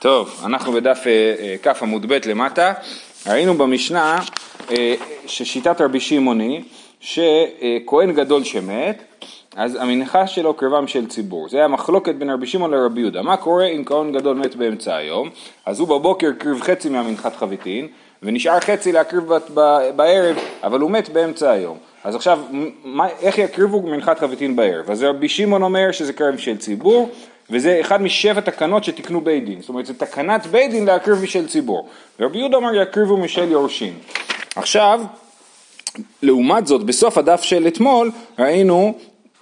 טוב, אנחנו בדף אה, אה, כ עמוד ב' למטה, ראינו במשנה אה, ששיטת רבי שמעוני, שכהן גדול שמת, אז המנחה שלו קרבם של ציבור. זה היה מחלוקת בין רבי שמעון לרבי יהודה. מה קורה אם כהן גדול מת באמצע היום? אז הוא בבוקר קריב חצי מהמנחת חביתין, ונשאר חצי להקריב בערב, אבל הוא מת באמצע היום. אז עכשיו, מה, איך יקריבו מנחת חביתין בערב? אז רבי שמעון אומר שזה קרב של ציבור, וזה אחד משבע תקנות שתיקנו בית דין, זאת אומרת זה תקנת בית דין להקריב משל ציבור. ורבי יהודה אמר יקריבו משל יורשים. עכשיו, לעומת זאת, בסוף הדף של אתמול ראינו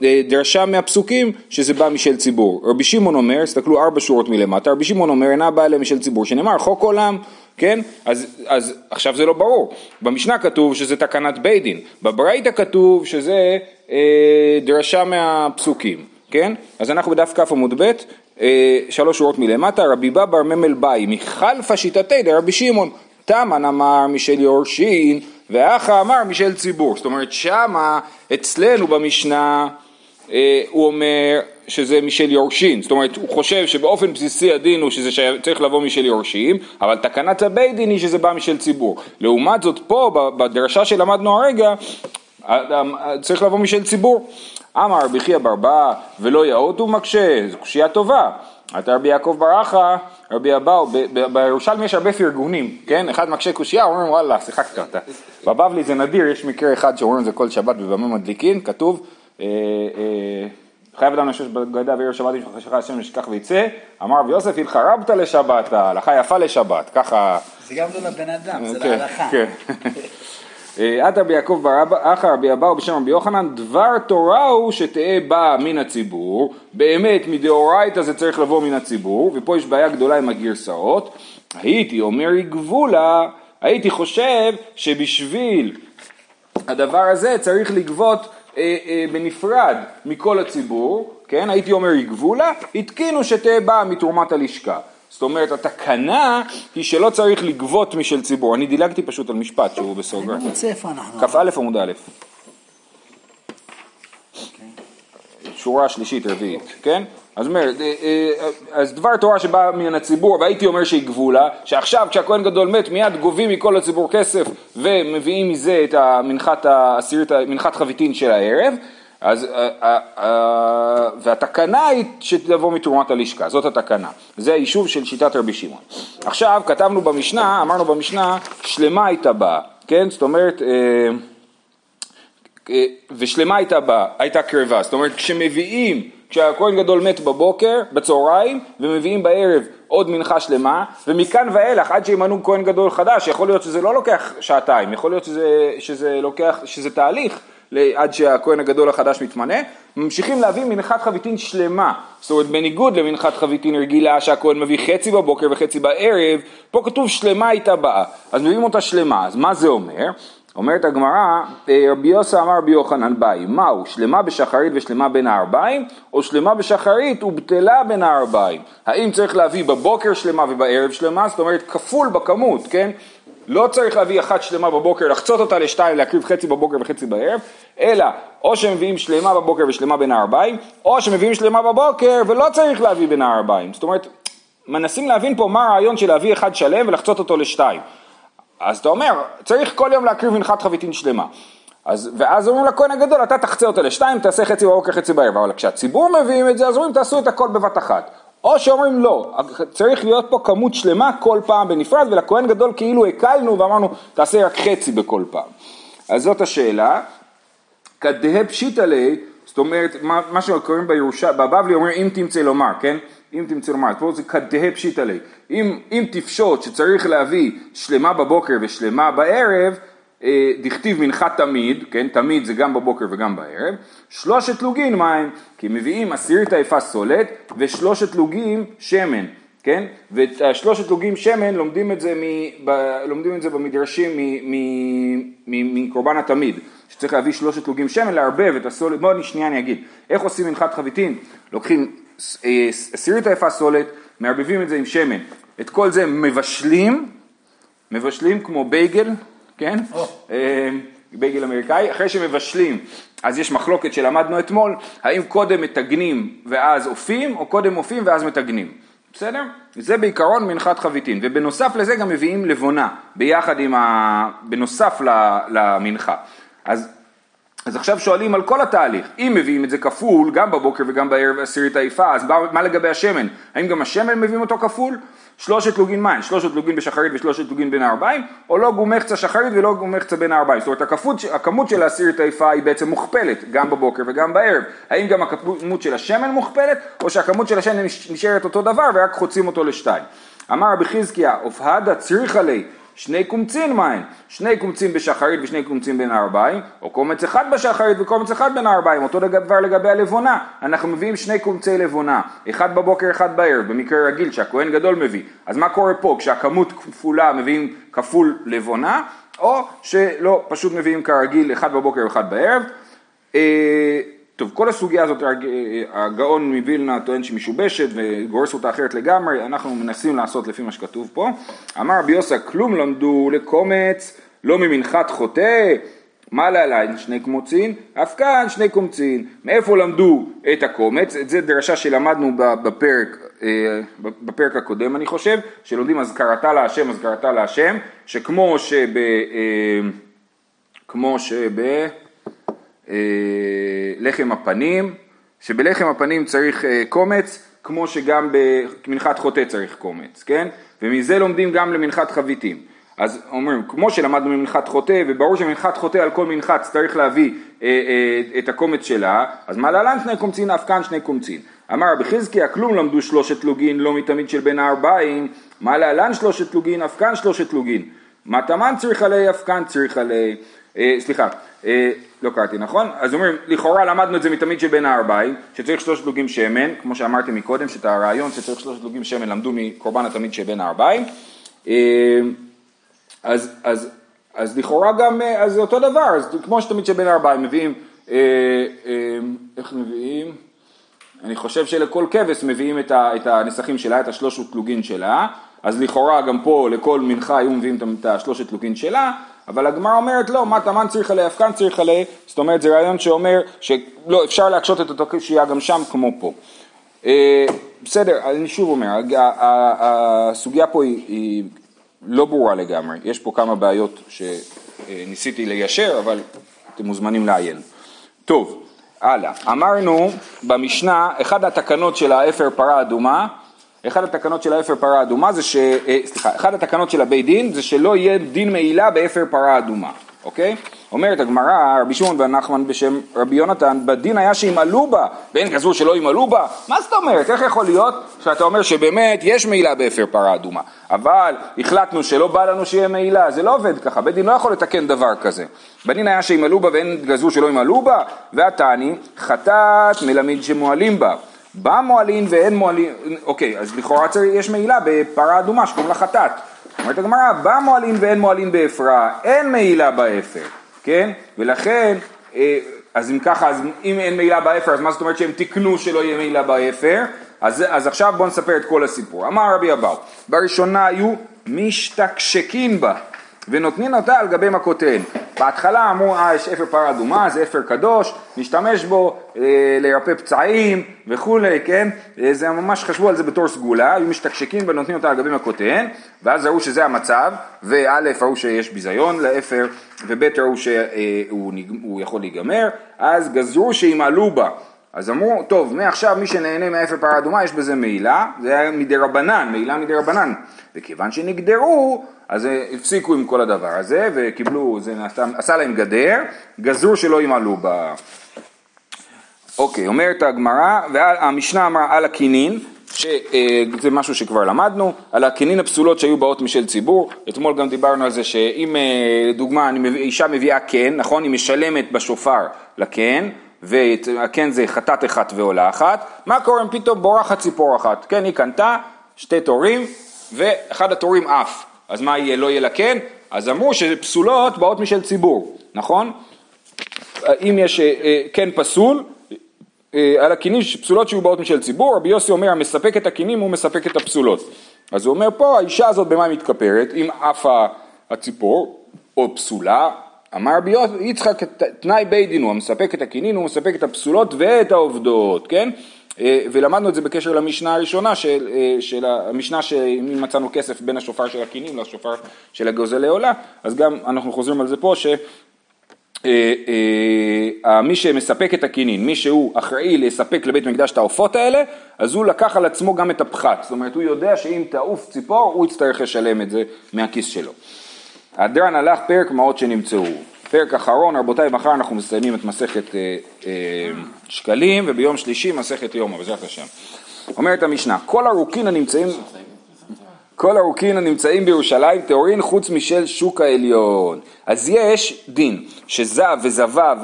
אה, דרשה מהפסוקים שזה בא משל ציבור. רבי שמעון אומר, תסתכלו ארבע שורות מלמטה, רבי שמעון אומר אינה באה אליהם משל ציבור, שנאמר חוק עולם, כן? אז, אז עכשיו זה לא ברור. במשנה כתוב שזה תקנת בית דין, בברייתא כתוב שזה אה, דרשה מהפסוקים. כן? אז אנחנו בדף כ עמוד ב', אה, שלוש שורות מלמטה, רבי בבר ממל באי, מחלפה שיטתי דרבי שמעון, תמן אמר משל יורשין, ואחה אמר משל ציבור. זאת אומרת שמה, אצלנו במשנה, אה, הוא אומר שזה משל יורשין, זאת אומרת הוא חושב שבאופן בסיסי הדין הוא שזה צריך לבוא משל יורשים, אבל תקנת הבית דין היא שזה בא משל ציבור. לעומת זאת פה בדרשה שלמדנו הרגע, צריך לבוא משל ציבור. אמר רבי חייא בר בא ולא יאות הוא מקשה, זו קושייה טובה. אתה רבי יעקב בר אחא, רבי אבאו, בירושלמי יש הרבה פרגונים, כן? אחד מקשה קושייה, אומרים וואלה, שיחקת אותה. בבבלי זה נדיר, יש מקרה אחד שאומרים את זה כל שבת ובמה מדליקין, כתוב אה, אה, חייב אדם לשש בגדה ועיר שבת עם חשכה השם ישכח ויצא, אמר רבי יוסף התחרבת לשבת, הלכה יפה לשבת, ככה... זה גם לא לבן אדם, זה כן, להלכה. כן. עד רבי יעקב בר אחא רבי אבאו בשם רבי יוחנן, דבר תורה הוא שתהא באה מן הציבור, באמת מדאורייתא זה צריך לבוא מן הציבור, ופה יש בעיה גדולה עם הגרסאות, הייתי אומר גבולה, הייתי חושב שבשביל הדבר הזה צריך לגבות אה, אה, בנפרד מכל הציבור, כן, הייתי אומר יגבולה, התקינו שתהא באה מתרומת הלשכה. זאת אומרת, התקנה היא שלא צריך לגבות משל ציבור. אני דילגתי פשוט על משפט שהוא בסוגריים. אני לא מוצא איפה אנחנו. כ"א עמוד א'. שורה שלישית רביעית, כן? אז אומר, אה, אה, אז דבר תורה שבא מן הציבור, והייתי אומר שהיא גבולה, שעכשיו כשהכהן גדול מת מיד גובים מכל הציבור כסף ומביאים מזה את המנחת העשירית, מנחת חביתין של הערב, אז, אה, אה, אה, והתקנה היא שתבוא מתרומת הלשכה, זאת התקנה. זה היישוב של שיטת רבי שמעון. עכשיו כתבנו במשנה, אמרנו במשנה, שלמה הייתה באה, כן? זאת אומרת, ושלמה הייתה באה, הייתה קרבה. זאת אומרת, כשמביאים, כשהכהן גדול מת בבוקר, בצהריים, ומביאים בערב עוד מנחה שלמה, ומכאן ואילך, עד שימנו כהן גדול חדש, יכול להיות שזה לא לוקח שעתיים, יכול להיות שזה, שזה לוקח, שזה תהליך. עד שהכהן הגדול החדש מתמנה, ממשיכים להביא מנחת חביתין שלמה, זאת אומרת בניגוד למנחת חביתין רגילה שהכהן מביא חצי בבוקר וחצי בערב, פה כתוב שלמה הייתה באה, אז מביאים אותה שלמה, אז מה זה אומר? אומרת הגמרא, אה, רבי יוסי אמר רבי יוחנן באי, מהו, שלמה בשחרית ושלמה בין הארבעים, או שלמה בשחרית ובטלה בין הארבעים? האם צריך להביא בבוקר שלמה ובערב שלמה, זאת אומרת כפול בכמות, כן? לא צריך להביא אחת שלמה בבוקר, לחצות אותה לשתיים, להקריב חצי בבוקר וחצי בערב, אלא או שמביאים שלמה בבוקר ושלמה בין הארבעים, או שמביאים שלמה בבוקר ולא צריך להביא בין הארבעים. זאת אומרת, מנסים להבין פה מה הרעיון של להביא אחד שלם ולחצות אותו לשתיים. אז אתה אומר, צריך כל יום להקריב מנחת חביתין שלמה. אז, ואז אומרים לכהן הגדול, אתה תחצה אותה לשתיים, תעשה חצי בבוקר, חצי בערב, אבל כשהציבור מביאים את זה, אז אומרים, תעשו את הכל בבת אחת. או שאומרים לא, צריך להיות פה כמות שלמה כל פעם בנפרד, ולכהן גדול כאילו הקלנו ואמרנו תעשה רק חצי בכל פעם. אז זאת השאלה. כדהה פשיטא ליה, זאת אומרת, מה, מה שקוראים בירושה, בבבלי אומר אם תמצא לומר, כן? אם תמצא לומר, פה זה כדהה פשיטא ליה. אם, אם תפשוט שצריך להביא שלמה בבוקר ושלמה בערב, דכתיב מנחת תמיד, כן, תמיד זה גם בבוקר וגם בערב, שלושת לוגין מים, כי מביאים עשירית היפה סולת ושלושת לוגים שמן, כן, ושלושת לוגים שמן לומדים את זה, מ, ב, לומדים את זה במדרשים מקורבן התמיד, שצריך להביא שלושת לוגים שמן, לערבב את הסולת, בואו שנייה אני אגיד, איך עושים מנחת חביתין? לוקחים אה, עשירית היפה סולת, מערבבים את זה עם שמן, את כל זה מבשלים, מבשלים כמו בייגל, כן? אמ, בייגל אמריקאי, אחרי שמבשלים, אז יש מחלוקת שלמדנו אתמול, האם קודם מטגנים ואז אופים, או קודם אופים ואז מטגנים. בסדר? זה בעיקרון מנחת חביתין, ובנוסף לזה גם מביאים לבונה, ביחד עם ה... בנוסף למנחה. אז, אז עכשיו שואלים על כל התהליך, אם מביאים את זה כפול, גם בבוקר וגם בערב עשירית העיפה, אז מה, לגבי השמן? האם גם השמן מביאים אותו כפול? שלושת לוגין מים, שלושת לוגין בשחרית ושלושת לוגין בין הארבעים, או לא גומחצה שחרית ולא גומחצה בין הארבעים. זאת אומרת, הכפות, הכמות של העשירית העיפה היא בעצם מוכפלת, גם בבוקר וגם בערב. האם גם הכמות של השמן מוכפלת, או שהכמות של השמן נשארת אותו דבר ורק חוצים אותו לשתיים. אמר רבי חזקיה, אופהדה צריכה לי שני קומצין מים, שני קומצין בשחרית ושני קומצין בין הארבעים, או קומץ אחד בשחרית וקומץ אחד בין הארבעים, אותו דבר לגבי הלבונה, אנחנו מביאים שני קומצי לבונה, אחד בבוקר אחד בערב, במקרה רגיל שהכהן גדול מביא, אז מה קורה פה? כשהכמות כפולה מביאים כפול לבונה, או שלא, פשוט מביאים כרגיל אחד בבוקר ואחד בערב. טוב, כל הסוגיה הזאת, הגאון מווילנה טוען שהיא משובשת וגורס אותה אחרת לגמרי, אנחנו מנסים לעשות לפי מה שכתוב פה. אמר רבי יוסי, כלום למדו לקומץ, לא ממנחת חוטא, מה להלן שני קמוצין? אף כאן שני קומצין. מאיפה למדו את הקומץ? את זה דרשה שלמדנו בפרק, אה, בפרק הקודם אני חושב, שלומדים אז קראתה להשם, אז קראתה להשם, שכמו שב... אה, כמו שב... אה, לחם הפנים, שבלחם הפנים צריך אה, קומץ, כמו שגם במנחת חוטא צריך קומץ, כן? ומזה לומדים גם למנחת חביתים. אז אומרים, כמו שלמדנו ממנחת חוטא, וברור שמנחת חוטא על כל מנחת צריך להביא אה, את הקומץ שלה, אז מה להלן שני קומצין, אף כאן שני קומצין. אמר רבי חזקיה, כלום למדו שלושת לוגין, לא מתמיד של בין הארבעים, מה להלן שלושת לוגין, אף כאן שלושת לוגין. מה תמן צריך עלי, אף כאן צריך עלי. אה, סליחה, אה, לא קראתי נכון, אז אומרים, לכאורה למדנו את זה מתמיד שבין הארבעים, שצריך שלוש דלוגים שמן, כמו שאמרתי מקודם, שאת הרעיון שצריך שלוש דלוגים שמן למדו מקורבן התמיד שבין הארבעים, אה, אז, אז, אז לכאורה גם, אה, אז זה אותו דבר, אז כמו שתמיד שבין הארבעים מביאים, אה, איך מביאים? אני חושב שלכל כבש מביאים את, ה, את הנסחים שלה, את השלושת דלוגין שלה, אז לכאורה גם פה לכל מנחה היו מביאים את השלושת דלוגין שלה, אבל הגמרא אומרת לא, מה תמן צריך עליה, אף כאן צריך עליה, זאת אומרת זה רעיון שאומר שלא, אפשר להקשות את אותו קשייה גם שם כמו פה. אה, בסדר, אני שוב אומר, הסוגיה פה היא, היא לא ברורה לגמרי, יש פה כמה בעיות שניסיתי ליישר, אבל אתם מוזמנים לעיין. טוב, הלאה, אמרנו במשנה, אחת התקנות של האפר פרה אדומה אחד התקנות של האפר פרה אדומה זה ש... אה, סליחה, אחד התקנות של הבית דין זה שלא יהיה דין מעילה באפר פרה אדומה, אוקיי? אומרת הגמרא, רבי שמעון בר נחמן בשם רבי יונתן, בדין היה שימעלו בה, והן גזרו שלא ימעלו בה. מה זאת אומרת? איך יכול להיות שאתה אומר שבאמת יש מעילה באפר פרה אדומה, אבל החלטנו שלא בא לנו שיהיה מעילה, זה לא עובד ככה, בית דין לא יכול לתקן דבר כזה. בדין היה שימעלו בה והן גזרו שלא ימעלו בה, והתני חטאת מלמד שמועלים בה. בה מועלין ואין מועלין, אוקיי, אז לכאורה יש מעילה בפרה אדומה שקוראים לה חטאת. אומרת הגמרא, בה מועלין ואין מועלין באפרה, אין מעילה באפר, כן? ולכן, אה, אז אם ככה, אז אם אין מעילה באפר, אז מה זאת אומרת שהם תיקנו שלא יהיה מעילה באפר? אז, אז עכשיו בואו נספר את כל הסיפור. אמר רבי אבהו, בראשונה היו משתקשקין בה. ונותנים אותה על גבי מכותיהן. בהתחלה אמרו, אה, יש אפר פרה אדומה, זה אפר קדוש, נשתמש בו אה, לרפא פצעים וכולי, כן? אה, זה ממש חשבו על זה בתור סגולה, היו משתקשקים ונותנים אותה על גבי מכותיהן, ואז ראו שזה המצב, וא' ראו שיש ביזיון לאפר, וב' ראו שהוא יכול להיגמר, אז גזרו שימעלו בה. אז אמרו, טוב, מעכשיו מי שנהנה מאפר פרה אדומה יש בזה מעילה, זה היה מדי רבנן, מעילה מדי רבנן. וכיוון שנגדרו, אז הפסיקו עם כל הדבר הזה וקיבלו, זה נעשה, עשה להם גדר, גזרו שלא ימעלו ב... אוקיי, אומרת הגמרא, והמשנה אמרה על הכינין, שזה אה, משהו שכבר למדנו, על הכינין הפסולות שהיו באות משל ציבור, אתמול גם דיברנו על זה שאם אה, לדוגמה אישה מביאה קן, נכון, היא משלמת בשופר לקן, והקן זה חטאת אחת ועולה אחת, מה קורה אם פתאום בורחת ציפור אחת? כן, היא קנתה שתי תורים, ואחד התורים עף. אז מה יהיה, לא יהיה לה כן? אז אמרו שפסולות באות משל ציבור, נכון? אם יש אה, אה, כן פסול, אה, על הכינים פסולות שהיו באות משל ציבור, רבי יוסי אומר המספק את הכינים הוא מספק את הפסולות. אז הוא אומר פה האישה הזאת במה מתכפרת? אם עפה הציפור או פסולה, אמר רבי יצחק תנאי בית דין הוא המספק את הכינין הוא מספק את הפסולות ואת העובדות, כן? אה, ולמדנו את זה בקשר למשנה הראשונה של, אה, של המשנה שאם מצאנו כסף בין השופר של הקינים לשופר של הגוזל לעולה, אז גם אנחנו חוזרים על זה פה ש... מי שמספק את הכינין, מי שהוא אחראי לספק לבית מקדש את העופות האלה, אז הוא לקח על עצמו גם את הפחת, זאת אומרת הוא יודע שאם תעוף ציפור הוא יצטרך לשלם את זה מהכיס שלו. הדרן הלך פרק מעות שנמצאו. פרק אחרון, רבותיי, מחר אנחנו מסיימים את מסכת אה, אה, שקלים, וביום שלישי מסכת יומא, בעזרת השם. אומרת המשנה, כל הרוקין הנמצאים, כל הרוקין הנמצאים בירושלים טהורין חוץ משל שוק העליון. אז יש דין שזב וזבה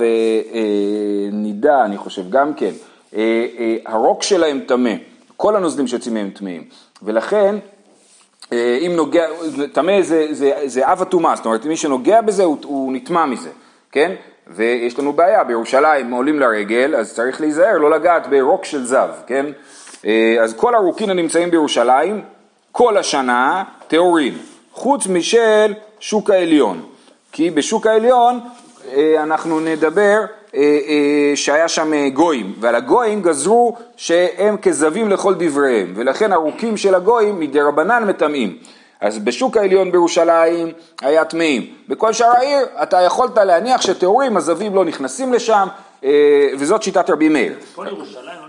ונידה, אה, אני חושב גם כן, אה, אה, הרוק שלהם טמא, כל הנוזלים שיוצאים מהם טמאים, ולכן אם נוגע, טמא זה, זה, זה אב הטומאה, זאת אומרת מי שנוגע בזה הוא, הוא נטמע מזה, כן? ויש לנו בעיה, בירושלים עולים לרגל, אז צריך להיזהר לא לגעת ברוק של זב, כן? אה, אז כל הרוקין הנמצאים בירושלים, כל השנה טהורים, חוץ משל שוק העליון, כי בשוק העליון אה, אנחנו נדבר אה, אה, שהיה שם גויים, ועל הגויים גזרו שהם כזבים לכל דבריהם, ולכן הרוקים של הגויים מדי רבנן מטמאים. אז בשוק העליון בירושלים היה טמאים. בכל שאר העיר אתה יכולת להניח שטהורים, הזבים לא נכנסים לשם, וזאת שיטת רבי מאיר. כל ירושלים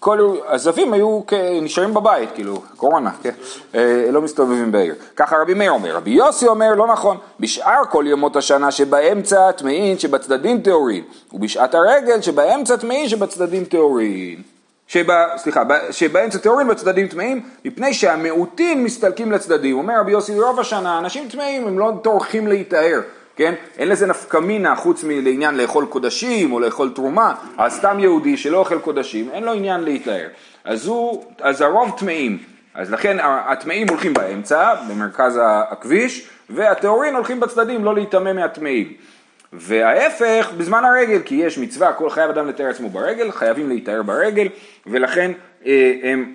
כל הזבים היו נשארים בבית, כאילו, קורונה, כן, אה, לא מסתובבים בעיר. ככה רבי מאיר אומר. רבי יוסי אומר, לא נכון, בשאר כל ימות השנה שבאמצע טמאין שבצדדים טהורין, ובשעת הרגל שבאמצע טמאין שבצדדים טהורין. שבה, סליחה, שבאמצע טהורין בצדדים טמאים, מפני שהמיעוטים מסתלקים לצדדים. אומר רבי יוסי, רוב השנה אנשים טמאים, הם לא טורחים להיטהר. כן? אין לזה נפקא מינה חוץ מלעניין לאכול קודשים או לאכול תרומה, אז סתם יהודי שלא אוכל קודשים, אין לו עניין להתאר. אז, הוא, אז הרוב טמאים, אז לכן הטמאים הולכים באמצע, במרכז הכביש, והטהורין הולכים בצדדים, לא להיטמא מהטמאים. וההפך בזמן הרגל, כי יש מצווה, כל חייב אדם לתאר עצמו ברגל, חייבים להתאר ברגל, ולכן אה, הם,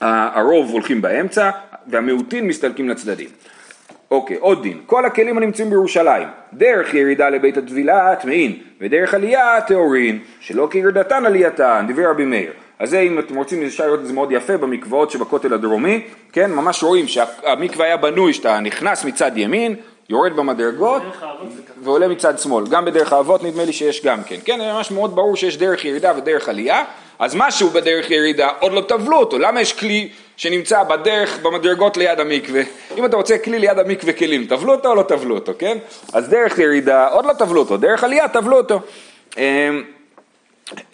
הרוב הולכים באמצע, והמיעוטים מסתלקים לצדדים. אוקיי, עוד דין, כל הכלים הנמצאים בירושלים, דרך ירידה לבית הטבילה טמאין, ודרך עלייה טהורין, שלא כירידתן עלייתן, דברי רבי מאיר. אז זה אם אתם רוצים אפשר לראות את זה מאוד יפה במקוואות שבכותל הדרומי, כן, ממש רואים שהמקווה היה בנוי שאתה נכנס מצד ימין, יורד במדרגות ועולה מצד שמאל, גם בדרך האבות נדמה לי שיש גם כן, כן, זה ממש מאוד ברור שיש דרך ירידה ודרך עלייה, אז משהו בדרך ירידה עוד לא טבלו אותו, למה יש כלי שנמצא בדרך, במדרגות ליד המקווה. אם אתה רוצה כלי ליד המקווה כלים, טבלו אותו או לא טבלו אותו, כן? אז דרך ירידה, עוד לא טבלו אותו, דרך עלייה טבלו אותו. אמ,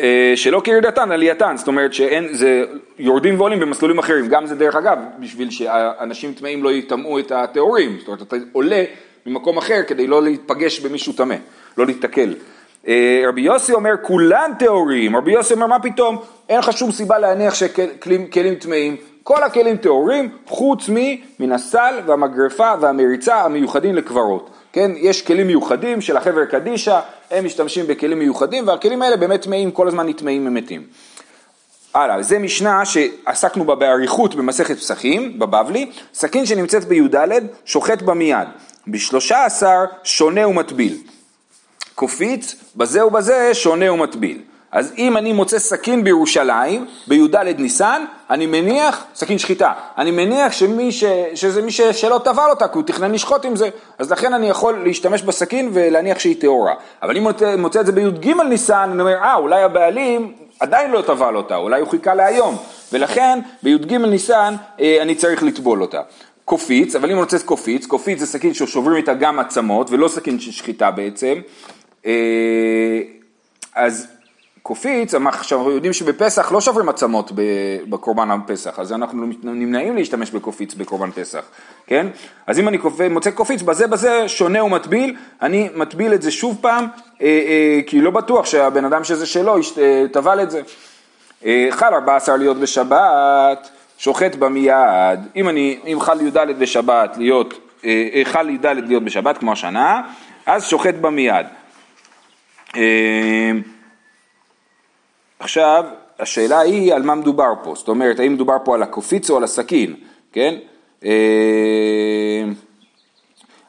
אה, שלא כירידתן, עלייתן, זאת אומרת שאין, זה יורדים ועולים במסלולים אחרים, גם זה דרך אגב, בשביל שאנשים טמאים לא יטמאו את הטהורים, זאת אומרת אתה עולה ממקום אחר כדי לא להיפגש במישהו טמא, לא להתקל. אה, רבי יוסי אומר כולן טהורים, רבי יוסי אומר מה פתאום, אין לך שום סיבה להניח שכלים טמאים, כל הכלים טהורים חוץ מן הסל והמגרפה והמריצה המיוחדים לקברות. כן, יש כלים מיוחדים של החבר קדישא, הם משתמשים בכלים מיוחדים והכלים האלה באמת טמאים, כל הזמן נטמאים ממתים. הלאה, זה משנה שעסקנו בה באריכות במסכת פסחים, בבבלי, סכין שנמצאת בי"ד, שוחט בה מיד, בשלושה עשר שונה ומטביל. קופיץ, בזה ובזה שונה ומטביל. אז אם אני מוצא סכין בירושלים, בי"ד ניסן, אני מניח, סכין שחיטה, אני מניח שמי ש, שזה מי ש, שלא טבל אותה, כי הוא תכנן לשחוט עם זה, אז לכן אני יכול להשתמש בסכין ולהניח שהיא טהורה. אבל אם מוצא, מוצא את זה בי"ג ניסן, אני אומר, אה, אולי הבעלים עדיין לא טבל אותה, אולי הוא חיכה להיום, ולכן בי"ג ניסן אה, אני צריך לטבול אותה. קופיץ, אבל אם אני מוצא קופיץ, קופיץ זה סכין ששוברים איתה גם עצמות, ולא סכין של שחיטה בעצם, אז קופיץ, אנחנו יודעים שבפסח לא שוברים עצמות בקורבן הפסח, אז אנחנו נמנעים להשתמש בקופיץ בקורבן פסח, כן? אז אם אני מוצא קופיץ בזה בזה שונה ומטביל, אני מטביל את זה שוב פעם, אה, אה, כי לא בטוח שהבן אדם שזה שלו אה, טבל את זה. אה, חל 14 להיות בשבת, שוחט בה מיד, אם אני, אם חל י"ד בשבת להיות, אה, אה חל י"ד להיות בשבת כמו השנה, אז שוחט בה מיד. אה, עכשיו, השאלה היא על מה מדובר פה, זאת אומרת, האם מדובר פה על הקופיץ או על הסכין, כן? אה,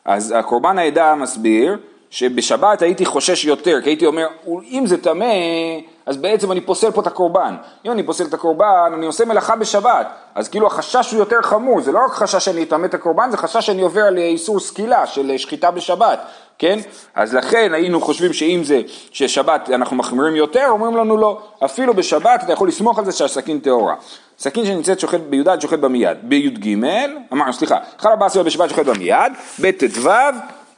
אז הקורבן העדה מסביר שבשבת הייתי חושש יותר, כי הייתי אומר, אם זה טמא, אז בעצם אני פוסל פה את הקורבן. אם אני פוסל את הקורבן, אני עושה מלאכה בשבת. אז כאילו החשש הוא יותר חמור, זה לא רק חשש שאני אטמא את הקורבן, זה חשש שאני עובר על איסור סקילה של שחיטה בשבת, כן? אז לכן היינו חושבים שאם זה ששבת אנחנו מחמירים יותר, אומרים לנו לא, אפילו בשבת אתה יכול לסמוך על זה שהסכין טהורה. סכין שנמצאת שוחט בי"ד שוחט במיד. בי"ג, אמרנו סליחה, ארבעה סיבות בשבת שוחט במיד, בט"ו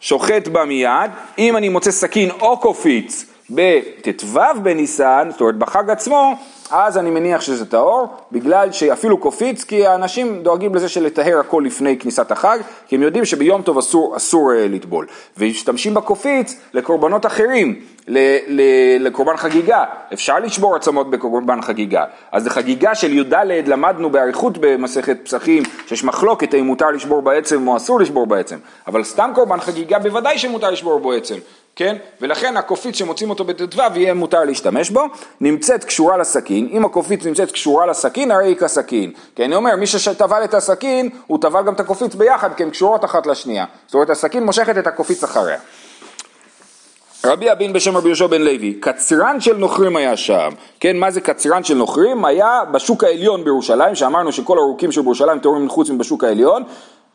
שוחט במיד, אם אני מוצא סכין או קופיץ בט"ו בניסן, זאת אומרת בחג עצמו, אז אני מניח שזה טהור, בגלל שאפילו קופיץ, כי האנשים דואגים לזה של לטהר הכל לפני כניסת החג, כי הם יודעים שביום טוב אסור, אסור uh, לטבול. ומשתמשים בקופיץ לקורבנות אחרים, ל, ל, לקורבן חגיגה. אפשר לשבור עצמות בקורבן חגיגה. אז לחגיגה של י"ד למדנו באריכות במסכת פסחים, שיש מחלוקת האם מותר לשבור בעצם או אסור לשבור בעצם. אבל סתם קורבן חגיגה בוודאי שמותר לשבור בו עצם. כן? ולכן הקופית שמוצאים אותו בט"ו יהיה מותר להשתמש בו, נמצאת קשורה לסכין, אם הקופית נמצאת קשורה לסכין הרי היא כסכין, כי אני אומר מי שטבל את הסכין הוא טבל גם את הקופיץ ביחד כי הן קשורות אחת לשנייה, זאת אומרת הסכין מושכת את הקופיץ אחריה. רבי אבין בשם רבי יהושע בן לוי, קצרן של נוכרים היה שם, כן, מה זה קצרן של נוכרים? היה בשוק העליון בירושלים, שאמרנו שכל הרוקים של בירושלים טהורים חוץ מבשוק העליון,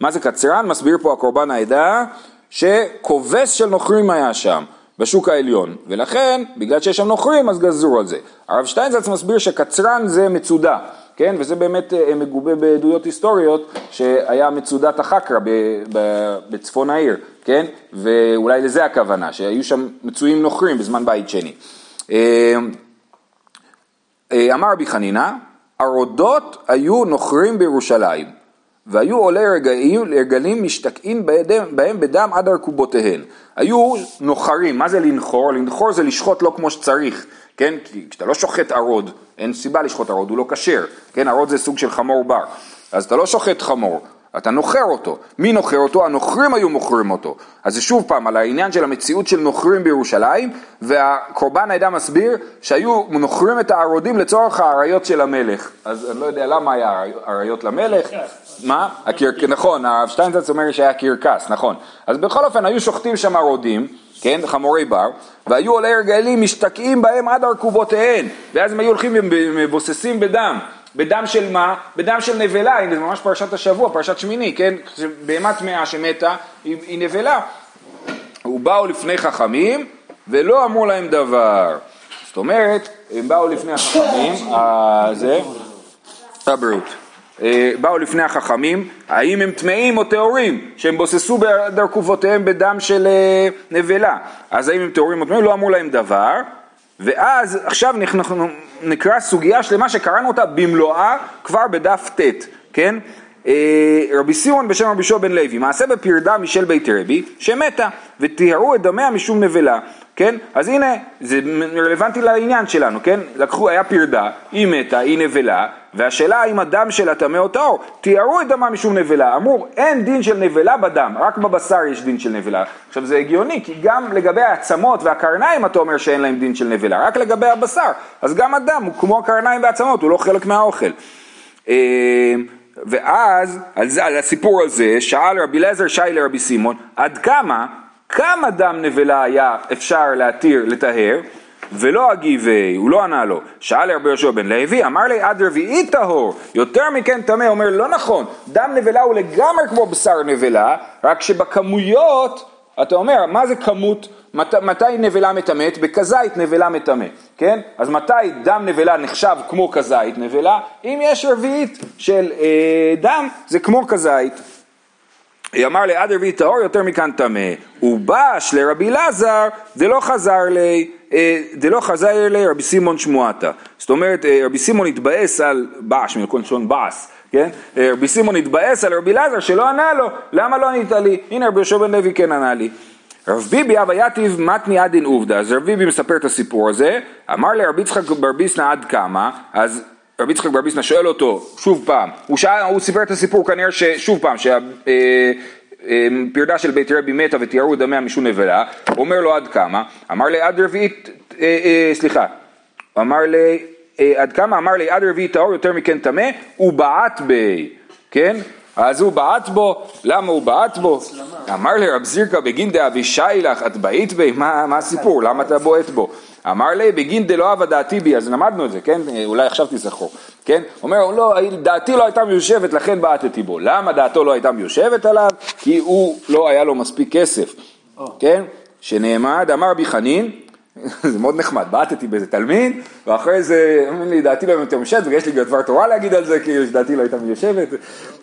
מה זה קצרן? מסביר פה הקורבן העדה, שכובס של נוכרים היה שם. בשוק העליון, ולכן, בגלל שיש שם נוכרים, אז גזרו על זה. הרב שטיינזלץ מסביר שקצרן זה מצודה, כן, וזה באמת אה, מגובה בעדויות היסטוריות, שהיה מצודת החקרא בצפון העיר, כן, ואולי לזה הכוונה, שהיו שם מצויים נוכרים בזמן בית שני. אה, אה, אמר רבי חנינא, הרודות היו נוכרים בירושלים. והיו עולי רגלים משתקעים בהם בדם עד ארכובותיהן. היו נוחרים, מה זה לנחור? לנחור זה לשחוט לא כמו שצריך, כן? כי כשאתה לא שוחט ערוד, אין סיבה לשחוט ערוד, הוא לא כשר, כן? ערוד זה סוג של חמור בר. אז אתה לא שוחט חמור, אתה נוחר אותו. מי נוחר אותו? הנוכרים היו מוכרים אותו. אז זה שוב פעם על העניין של המציאות של נוכרים בירושלים, והקורבן העדה מסביר שהיו נוכרים את הערודים לצורך האריות של המלך. אז אני לא יודע למה היה אריות למלך. מה? הקרק... נכון, הרב שטיינזץ אומר שהיה קרקס, נכון. אז בכל אופן היו שוחטים שם ערודים, כן, חמורי בר, והיו עולי הרגלים משתקעים בהם עד ארכובותיהן, ואז הם היו הולכים ומבוססים בדם. בדם של מה? בדם של נבלה, הנה זה ממש פרשת השבוע, פרשת שמיני, כן? בהמה טמאה שמתה, היא, היא נבלה. ובאו לפני חכמים ולא אמרו להם דבר. זאת אומרת, הם באו לפני החכמים, אה, זה, הבריאות. אה, באו לפני החכמים, האם הם טמאים או טהורים, שהם בוססו בדרכובותיהם בדם של אה, נבלה. אז האם הם טהורים או טמאים? לא אמרו להם דבר. ואז עכשיו אנחנו נקרא סוגיה שלמה שקראנו אותה במלואה כבר בדף ט', כן? אה, רבי סימון בשם רבי שוע בן לוי, מעשה בפרדה משל בית רבי, שמתה, וטיהרו את דמיה משום נבלה, כן? אז הנה, זה רלוונטי לעניין שלנו, כן? לקחו, היה פרדה, היא מתה, היא נבלה, והשאלה האם הדם שלה טמא או טהור, תיארו את דמה משום נבלה, אמרו אין דין של נבלה בדם, רק בבשר יש דין של נבלה. עכשיו זה הגיוני, כי גם לגבי העצמות והקרניים אתה אומר שאין להם דין של נבלה, רק לגבי הבשר, אז גם הדם הוא כמו הקרניים והעצמות, הוא לא חלק מהאוכל. אה, ואז, על, זה, על הסיפור הזה, שאל רבי אליעזר שי לרבי סימון, עד כמה, כמה דם נבלה היה אפשר להתיר, לטהר? ולא אגיבי, הוא לא ענה לו. שאל רבי יהושע בן לוי, אמר לי עד רביעי טהור, יותר מכן טמא, אומר לא נכון, דם נבלה הוא לגמרי כמו בשר נבלה, רק שבכמויות, אתה אומר, מה זה כמות, מת, מתי נבלה מטמאת? בכזית נבלה מטמא, כן? אז מתי דם נבלה נחשב כמו כזית נבלה? אם יש רביעית של אה, דם, זה כמו כזית. אמר לי עד רביעי טהור יותר מכאן טמא. ובש לרבי אלעזר דלא חזר לי, אה, דלא חזר לי רבי סימון שמועתה. זאת אומרת אה, רבי סימון התבאס על בש, מלכון לשון בעס, כן? אה, רבי סימון התבאס על רבי אלעזר שלא ענה לו, למה לא ענית לי? הנה רבי יהושע בן לוי כן ענה לי. רב ביבי אבא יתיב מתני עדין עובדא, אז רב ביבי מספר את הסיפור הזה, אמר לרבי יצחק בר ביסנא עד כמה, אז רבי יצחק בר ביסנא שואל אותו שוב פעם, הוא, שאל, הוא סיפר את הסיפור כנראה ששוב פעם, שה, אה, אה, של בית רבי מתה ותיארו את דמיה משום נבלה, הוא אומר לו עד כמה, אמר לי עד רביעית, אה, אה, סליחה, אמר לי, אה, עד כמה אמר לי עד רביעית טהור יותר מכן טמא, ובעט בי, כן? אז הוא בעט בו, למה הוא בעט בו? אמר לרב זירקא בגין דאבישי לך, את בעית בי, מה, מה הסיפור, למה אתה בועט בו? אמר לי בגין דלא אבה דעתי בי, אז למדנו את זה, כן? אולי עכשיו תזכרו, כן? אומר, לא, דעתי לא הייתה מיושבת, לכן בעטתי בו. למה דעתו לא הייתה מיושבת עליו? כי הוא לא היה לו מספיק כסף, כן? שנעמד, אמר בי חנין, זה מאוד נחמד, בעטתי באיזה תלמיד, ואחרי זה, אומרים לי, דעתי לא הייתה מיושבת, ויש לי גם דבר תורה להגיד על זה, כי דעתי לא הייתה מיושבת.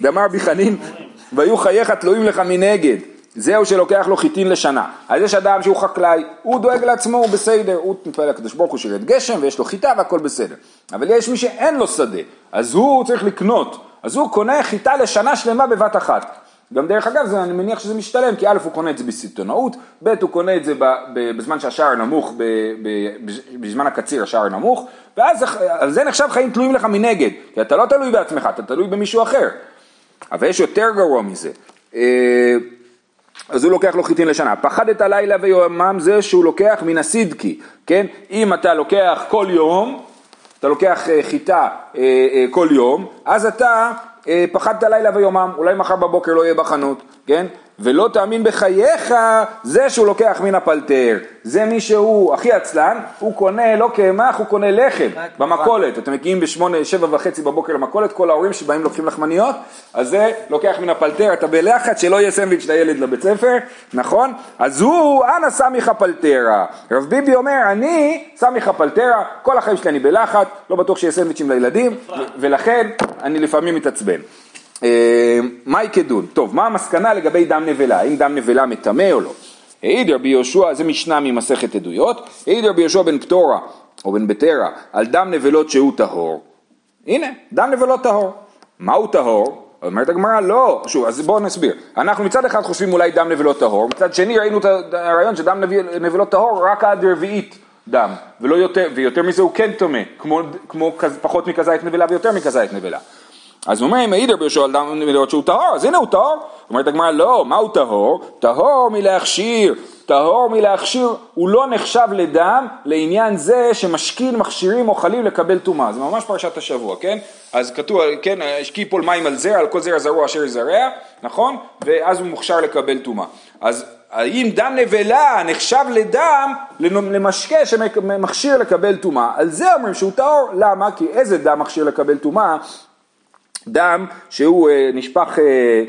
ואמר בי חנין, והיו חייך תלויים לך מנגד. זהו שלוקח לו חיטין לשנה. אז יש אדם שהוא חקלאי, הוא דואג לעצמו, הוא בסדר, הוא מתפלל לקדוש ברוך הוא שירת גשם ויש לו חיטה והכל בסדר. אבל יש מי שאין לו שדה, אז הוא צריך לקנות, אז הוא קונה חיטה לשנה שלמה בבת אחת. גם דרך אגב, זה, אני מניח שזה משתלם, כי א' הוא קונה את זה בסיטונאות, ב' הוא קונה את זה בזמן שהשער נמוך, בזמן הקציר השער נמוך, ואז זה נחשב חיים תלויים לך מנגד, כי אתה לא תלוי בעצמך, אתה תלוי במישהו אחר. אבל יש יותר גרוע מזה. אה, אז הוא לוקח לו חיטין לשנה. פחד את הלילה ויומם זה שהוא לוקח מן הסידקי, כן? אם אתה לוקח כל יום, אתה לוקח אה, חיטה אה, כל יום, אז אתה פחדת לילה ויומם, אולי מחר בבוקר לא יהיה בחנות, כן? ולא תאמין בחייך, זה שהוא לוקח מן הפלטר. זה מי שהוא הכי עצלן, הוא קונה לא קמח, הוא קונה לחם במכולת. אתם מגיעים בשמונה, שבע וחצי בבוקר למכולת, כל ההורים שבאים לוקחים לחמניות, אז זה לוקח מן הפלטר, אתה בלחץ שלא יהיה סנדוויץ' לילד לבית ספר, נכון? אז הוא, אנא סמיך פלטרה. רב ביבי אומר, אני סמיך פלטרה, כל החיים שלי אני בלחץ, לא בטוח שיהיה סנדוויצ'ים לילדים, ולכן אני לפעמים מתעצבן. אה, מהי כדון? טוב, מה המסקנה לגבי דם נבלה? האם דם נבלה מטמא או לא? העיד רבי יהושע, זה משנה ממסכת עדויות, העיד רבי יהושע בן פטורה או בן בטרה על דם נבלות שהוא טהור. הנה, דם נבלות טהור. מהו טהור? אומרת הגמרא, לא, שוב, אז בואו נסביר. אנחנו מצד אחד חושבים אולי דם נבלות טהור, מצד שני ראינו את הרעיון שדם נבלות טהור רק עד רביעית דם, ולא יותר, ויותר מזה הוא כן טמא, כמו, כמו פחות מכזית נבלה ויותר מכזית נבלה. אז הוא אומר, אם העיד רבי יהושע על דם מלאות שהוא טהור, אז הנה הוא טהור. אומרת הגמרא, לא, מה הוא טהור? טהור מלהכשיר. טהור מלהכשיר, הוא לא נחשב לדם לעניין זה שמשכין מכשירים אוכלים לקבל טומאה. זה ממש פרשת השבוע, כן? אז כתוב, כן, השקיע פול מים על זרע, על כל זרע זרוע אשר יזרע, נכון? ואז הוא מוכשר לקבל טומאה. אז האם דם נבלה נחשב לדם, למשקה שמכשיר לקבל טומאה? על זה אומרים שהוא טהור, למה? כי איזה דם מכשיר לקבל טומאה? דם שהוא אה, נשפך, אה,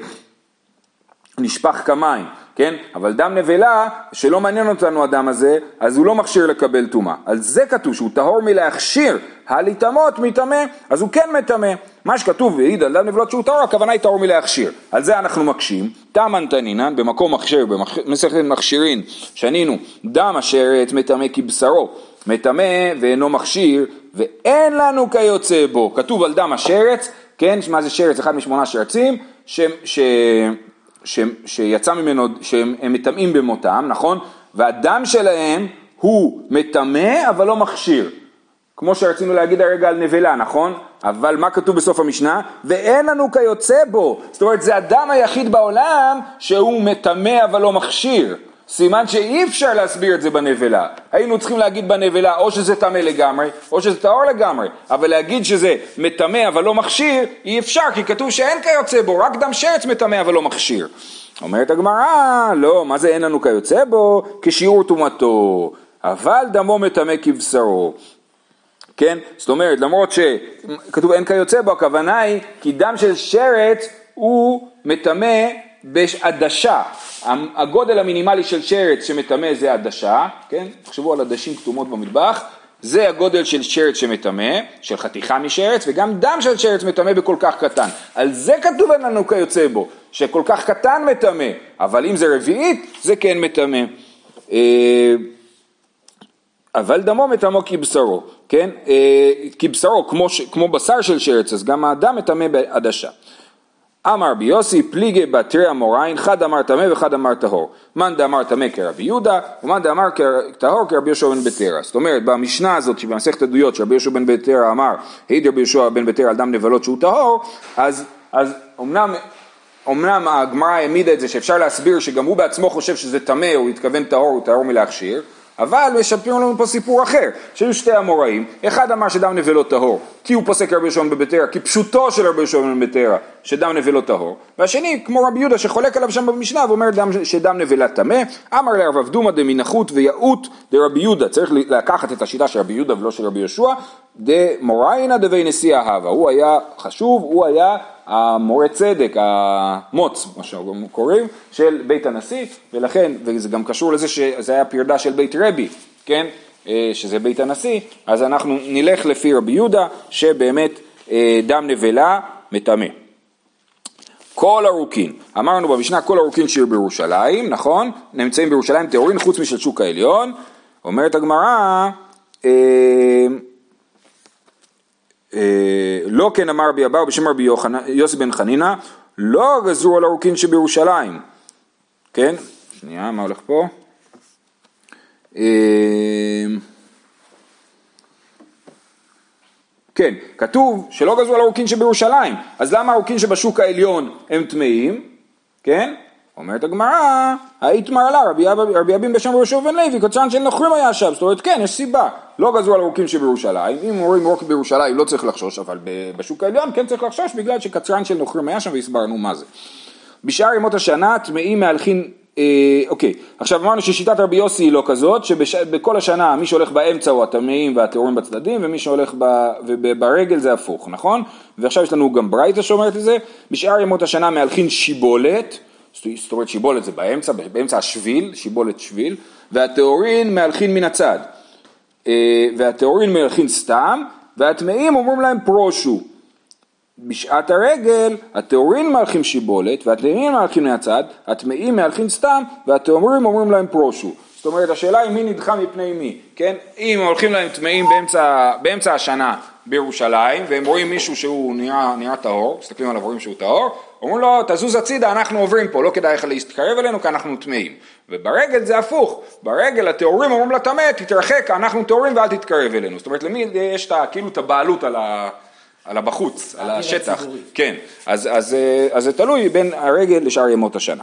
נשפך כמים, כן? אבל דם נבלה, שלא מעניין אותנו הדם הזה, אז הוא לא מכשיר לקבל טומאה. על זה כתוב שהוא טהור מלהכשיר הלטמות מטמא, אז הוא כן מטמא. מה שכתוב והעיד על דם נבלות שהוא טהור, הכוונה היא טהור מלהכשיר. על זה אנחנו מקשים, תמן תנינן, במקום מכשיר, במסכת מכשירין, שנינו, דם השרת מטמא כבשרו. מטמא ואינו מכשיר, ואין לנו כיוצא בו. כתוב על דם השרץ, כן, מה זה שרץ? אחד משמונה שרצים, ש, ש, ש, שיצא ממנו, שהם מטמאים במותם, נכון? והדם שלהם הוא מטמא אבל לא מכשיר. כמו שרצינו להגיד הרגע על נבלה, נכון? אבל מה כתוב בסוף המשנה? ואין לנו כיוצא בו. זאת אומרת, זה הדם היחיד בעולם שהוא מטמא אבל לא מכשיר. סימן שאי אפשר להסביר את זה בנבלה. היינו צריכים להגיד בנבלה או שזה טמא לגמרי, או שזה טהור לגמרי, אבל להגיד שזה מטמא אבל לא מכשיר, אי אפשר, כי כתוב שאין כיוצא בו, רק דם שרץ מטמא אבל לא מכשיר. אומרת הגמרא, לא, מה זה אין לנו כיוצא בו? כשיעור טומאתו, אבל דמו מטמא כבשרו. כן? זאת אומרת, למרות שכתוב אין כיוצא בו, הכוונה היא כי דם של שרץ הוא מטמא בעדשה, הגודל המינימלי של שרץ שמטמא זה עדשה, כן? תחשבו על עדשים כתומות במטבח, זה הגודל של שרץ שמטמא, של חתיכה משרץ, וגם דם של שרץ מטמא בכל כך קטן. על זה כתוב לנו כיוצא בו, שכל כך קטן מטמא, אבל אם זה רביעית, זה כן מטמא. אה, אבל דמו מטמא כבשרו, כן? אה, כבשרו, כמו, כמו בשר של שרץ, אז גם האדם מטמא בעדשה. אמר רבי יוסי פליגי בתרי המוריין, חד אמר טמא וחד אמר טהור. מאן דאמר טמא כרבי יהודה, ומאן דאמר טהור כרבי יהושע בן בתרא. זאת אומרת, במשנה הזאת שבמסכת עדויות שרבי יהושע בן בתרא אמר, העיד רבי יהושע בן בתרא על דם נבלות שהוא טהור, אז, אז אמנם אמנם הגמרא העמידה את זה שאפשר להסביר שגם הוא בעצמו חושב שזה טמא, הוא התכוון טהור, הוא טהור מלהכשיר, אבל משפרים לנו פה סיפור אחר, שהיו שתי אמוראים, אחד אמר שדם נבלות טהור, כי הוא פוסק רבי יהושע בתרא, כי פשוטו של רבי יהושע בתרא, שדם נבלות טהור, והשני כמו רבי יהודה שחולק עליו שם במשנה ואומר דם, שדם נבלה טמא, אמר לרב אבדומא דמנחות ויהות דרבי יהודה, צריך לקחת את השיטה של רבי יהודה ולא של רבי יהושע, דמוריינה דבי נשיא אהבה, הוא היה חשוב, הוא היה המורה צדק, המו"ץ, מה שאנחנו קוראים, של בית הנשיא, ולכן, וזה גם קשור לזה שזה היה פרדה של בית רבי, כן, אה, שזה בית הנשיא, אז אנחנו נלך לפי רבי יהודה, שבאמת אה, דם נבלה מטמא. כל הרוקין, אמרנו במשנה כל הרוקין שיהיו בירושלים, נכון? נמצאים בירושלים טהורים חוץ משל שוק העליון, אומרת הגמרא, אה, לא כן אמר רבי אבהו בשם רבי יוסי בן חנינא, לא גזרו על הרוקין שבירושלים. כן? שנייה, מה הולך פה? אה, כן, כתוב שלא גזרו על הרוקין שבירושלים, אז למה הרוקין שבשוק העליון הם טמאים? כן? אומרת הגמרא, היית מרלה, רבי אבין בשם ראשו בן לוי, קוצרן של נוכרים היה שם, זאת אומרת כן, יש סיבה, לא גזרו על הרוקים שבירושלים, אם אומרים רוק בירושלים לא צריך לחשוש, אבל בשוק העליון כן צריך לחשוש בגלל שקצרן של נוכרים היה שם והסברנו מה זה. בשאר ימות השנה טמאים מהלכים, אה, אוקיי, עכשיו אמרנו ששיטת רבי יוסי היא לא כזאת, שבכל השנה מי שהולך באמצע הוא הטמאים והטהורים בצדדים, ומי שהולך ב, ברגל זה הפוך, נכון? ועכשיו יש לנו גם ברייתא שאומרת את זה, בשאר ימות השנה מהלכים שיבולת, זאת אומרת שיבולת זה באמצע, באמצע השביל, שיבולת שביל, והטהורין מהלכין מן הצד. אה, והטהורין מהלכין סתם, והטמאים אומרים להם פרושו. בשעת הרגל הטהורין מהלכים שיבולת והטמאים מהלכים מן הצד, הטמאים מהלכים סתם והטהורים אומרים להם פרושו. זאת אומרת השאלה היא מי נדחה מפני מי, כן? אם הולכים להם טמאים באמצע, באמצע השנה בירושלים והם רואים מישהו שהוא נראה, נראה טהור, מסתכלים עליו רואים שהוא טהור, אומרים לו תזוז הצידה אנחנו עוברים פה, לא כדאי לך להסתקרב אלינו כי אנחנו טמאים. וברגל זה הפוך, ברגל הטהורים אומרים לטמא תתרחק אנחנו טהורים ואל תתקרב אלינו. זאת אומרת למי יש את, כאילו את הבעלות על ה... על הבחוץ, על השטח, הציבורי. כן, אז, אז, אה, אז זה תלוי בין הרגל לשאר ימות השנה.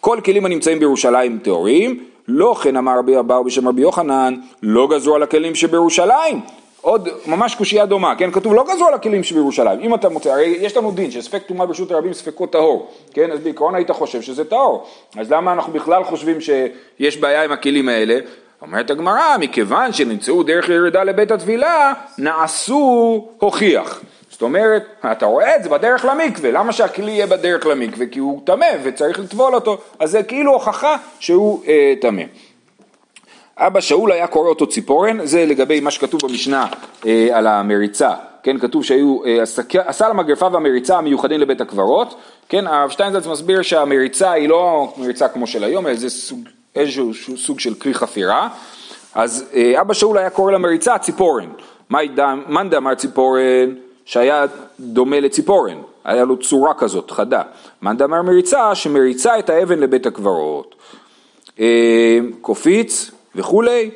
כל כלים הנמצאים בירושלים טהורים, לא כן אמר רבי אבאו בשם רבי יוחנן, לא גזרו על הכלים שבירושלים. עוד ממש קושייה דומה, כן? כתוב לא גזרו על הכלים שבירושלים. אם אתה מוצא, הרי יש לנו דין שספק טומאה ברשות הרבים ספקו טהור, כן? אז בעיקרון היית חושב שזה טהור. אז למה אנחנו בכלל חושבים שיש בעיה עם הכלים האלה? אומרת הגמרא, מכיוון שנמצאו דרך ירידה לבית הטבילה, נעשו הוכיח. זאת אומרת, אתה רואה את זה בדרך למקווה, למה שהכלי יהיה בדרך למקווה? כי הוא טמא וצריך לטבול אותו, אז זה כאילו הוכחה שהוא אה, טמא. אבא שאול היה קורא אותו ציפורן, זה לגבי מה שכתוב במשנה אה, על המריצה, כן, כתוב שהיו, אה, הסל המגרפה והמריצה המיוחדים לבית הקברות, כן, הרב שטיינזלץ מסביר שהמריצה היא לא מריצה כמו של היום, אלא זה סוג, איזשהו סוג של כלי חפירה, אז אה, אבא שאול היה קורא למריצה ציפורן, מאן דאמר ציפורן? שהיה דומה לציפורן, היה לו צורה כזאת חדה. מאן דאמר מריצה שמריצה את האבן לבית הקברות. אה, קופיץ וכולי,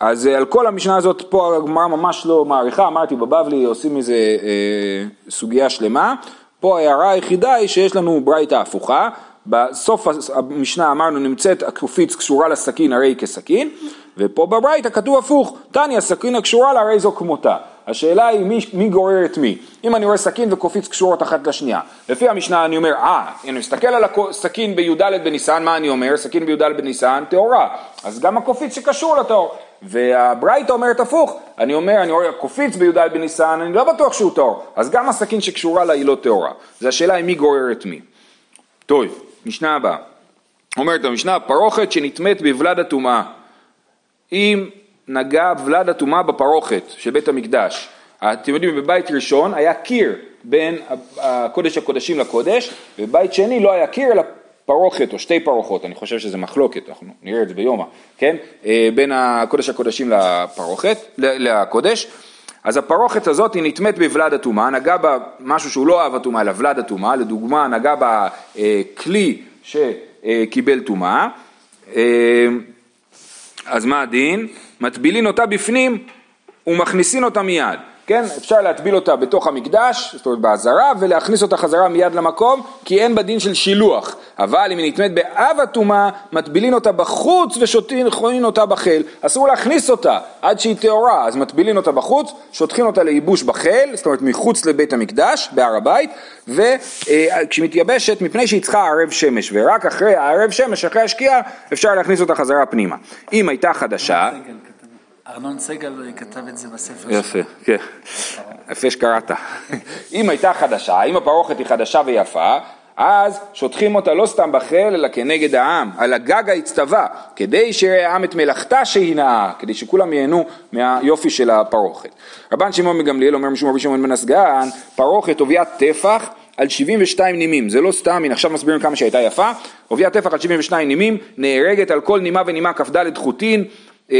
אז אה, על כל המשנה הזאת פה הגמרא ממש לא מעריכה, אמרתי בבבלי עושים איזה אה, סוגיה שלמה, פה ההערה היחידה היא שיש לנו ברייתא הפוכה, בסוף המשנה אמרנו נמצאת הקופיץ קשורה לסכין הרי כסכין, ופה בברייתא כתוב הפוך, תניא סכין הקשורה לה הרי זו כמותה. השאלה היא מי, מי גורר את מי. אם אני רואה סכין וקופיץ קשורות אחת לשנייה. לפי המשנה אני אומר, אה, אני מסתכל על הסכין בי"ד בניסן, מה אני אומר? סכין בי"ד בניסן, טהורה. אז גם הקופיץ שקשור לטהור. והברייתא אומרת הפוך, אני אומר, אני רואה קופיץ בי"ד בניסן, אני לא בטוח שהוא טהור. אז גם הסכין שקשורה לה היא לא טהורה. זה השאלה היא מי גורר את מי. טוב, משנה הבאה. אומרת המשנה, פרוכת שנטמאת בבלד הטומאה. אם נגע ולד הטומאה בפרוכת של בית המקדש. אתם יודעים, בבית ראשון היה קיר בין הקודש הקודשים לקודש, ובבית שני לא היה קיר אלא פרוכת או שתי פרוחות, אני חושב שזה מחלוקת, אנחנו נראה את זה ביומא, כן? אה, בין הקודש הקודשים לפרוכת, לקודש. אז הפרוכת הזאת היא נטמאת בוולד הטומאה, נגע בה משהו שהוא לא אהב הטומאה אלא ולד הטומאה, לדוגמה נגע בה אה, כלי שקיבל טומאה. אה, אז מה הדין? מטבילין אותה בפנים ומכניסין אותה מיד. כן, אפשר להטביל אותה בתוך המקדש, זאת אומרת באזהרה, ולהכניס אותה חזרה מיד למקום, כי אין בה דין של שילוח. אבל אם היא נטמאת באב הטומאה, מטבילין אותה בחוץ ושותין אותה בחיל. אסור להכניס אותה עד שהיא טהורה, אז מטבילין אותה בחוץ, שוטחים אותה לייבוש בחיל, זאת אומרת מחוץ לבית המקדש, בהר הבית, וכשהיא מתייבשת, מפני שהיא צריכה ערב שמש, ורק אחרי הערב שמש, אחרי השקיעה, אפשר להכניס אותה חזרה פנימה. אם הייתה חדשה... ארנון סגל כתב את זה בספר שלו. יפה, כן. יפה שקראת. אם הייתה חדשה, אם הפרוכת היא חדשה ויפה, אז שוטחים אותה לא סתם בחיל, אלא כנגד העם, על הגג האצטבה, כדי שיראה העם את מלאכתה שהיא נאה, כדי שכולם ייהנו מהיופי של הפרוכת. רבן שמעון מגמליאל אומר משום רבי שמעון בן הסגן, פרוכת עוביית טפח על 72 נימים, זה לא סתם, הנה עכשיו מסבירים כמה שהייתה יפה, עוביית טפח על 72 נימים, נהרגת על כל נימה ונימה כ"ד חוטין,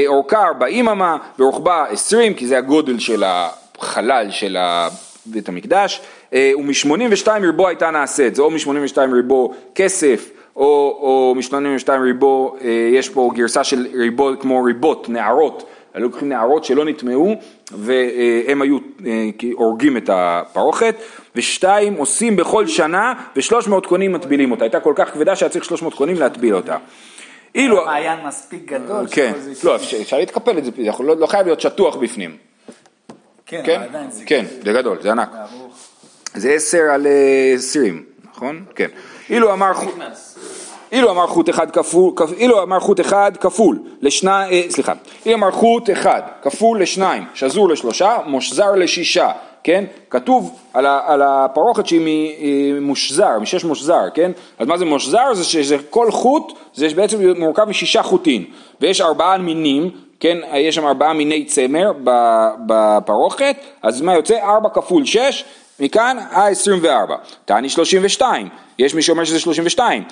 אורכה 40 אמה ורוחבה 20, כי זה הגודל של החלל של בית המקדש, אה, ומ-82 ריבו הייתה נעשית, זה או מ-82 ריבו כסף, או, או מ-82 ריבו, אה, יש פה גרסה של ריבו כמו ריבות, נערות, היו לוקחים נערות שלא נטמעו והם היו הורגים את הפרוכת, ושתיים עושים בכל שנה ושלוש מאות קונים מטבילים אותה, הייתה כל כך כבדה שהיה צריך שלוש מאות קונים להטביל אותה. אילו... מעיין מספיק גדול. כן, לא, אפשר להתקפל את זה, לא, לא חייב להיות שטוח בפנים. כן, כן, עדיין זה... כן, זה גדול, זה ענק. זה עשר על אה, עשרים, נכון? כן. אילו אמר... אילו אמר חוט אחד כפול, אילו אמר חוט אחד כפול לשניים, אה, סליחה, אילו אמר חוט אחד כפול לשניים, שזור לשלושה, מושזר לשישה, כן? כתוב על, ה, על הפרוכת שהיא מושזר, משש מושזר, כן? אז מה זה מושזר? זה שזה כל חוט, זה בעצם מורכב משישה חוטים, ויש ארבעה מינים, כן? יש שם ארבעה מיני צמר בפרוכת, אז מה יוצא? ארבע כפול שש, מכאן ה-24. תעני 32, יש מי שאומר שזה 32.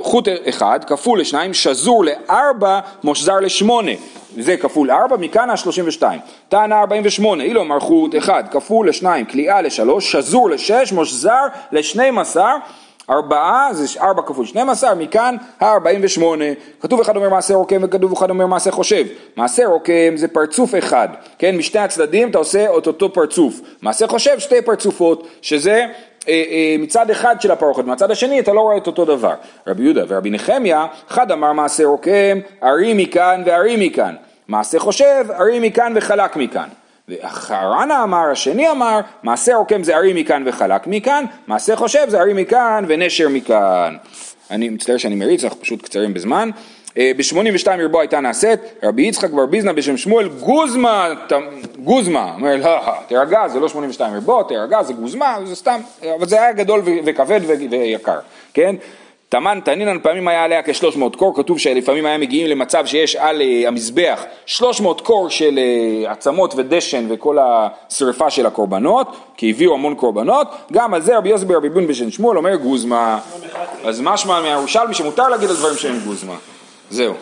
חוט אחד כפול לשניים, שזור לארבע, מושזר לשמונה. זה כפול 4, מכאן ה-32. טענה 48, אילו חוט אחד כפול לשניים, כליאה לשלוש, שזור לשש, מושזר ל-12, ארבעה זה ארבע כפול 12, מכאן ה-48. כתוב אחד אומר מעשה רוקם וכתוב אחד אומר מעשה חושב. מעשה רוקם זה פרצוף אחד, כן? משתי הצדדים אתה עושה את אותו פרצוף. מעשה חושב שתי פרצופות, שזה אה, אה, מצד אחד של הפרוכת, מצד השני אתה לא רואה את אותו דבר. רבי יהודה ורבי נחמיה, אחד אמר מעשה רוקם, ארי מכאן וארי מכאן. מעשה חושב, ארי מכאן וחלק מכאן. וחרנה אמר, השני אמר, מעשה עוקם זה ארי מכאן וחלק מכאן, מעשה חושב זה ארי מכאן ונשר מכאן. אני מצטער שאני מריץ, אנחנו פשוט קצרים בזמן. אה, ב-82 רבו הייתה נעשית, רבי יצחק בר ביזנא בשם שמואל גוזמה, גוזמה, אומר לא, תירגע זה לא 82 רבו, תירגע זה גוזמה, זה סתם, אבל זה היה גדול וכבד ויקר, כן? תמן תנינן פעמים היה עליה כ-300 קור, כתוב שלפעמים היה מגיעים למצב שיש על uh, המזבח 300 קור של uh, עצמות ודשן וכל השרפה של הקורבנות, כי הביאו המון קורבנות, גם על זה רבי יוסי ברבי בון בשן שמואל אומר גוזמה, אז משמע מהירושלמי שמותר להגיד על דברים שהם גוזמה, זהו.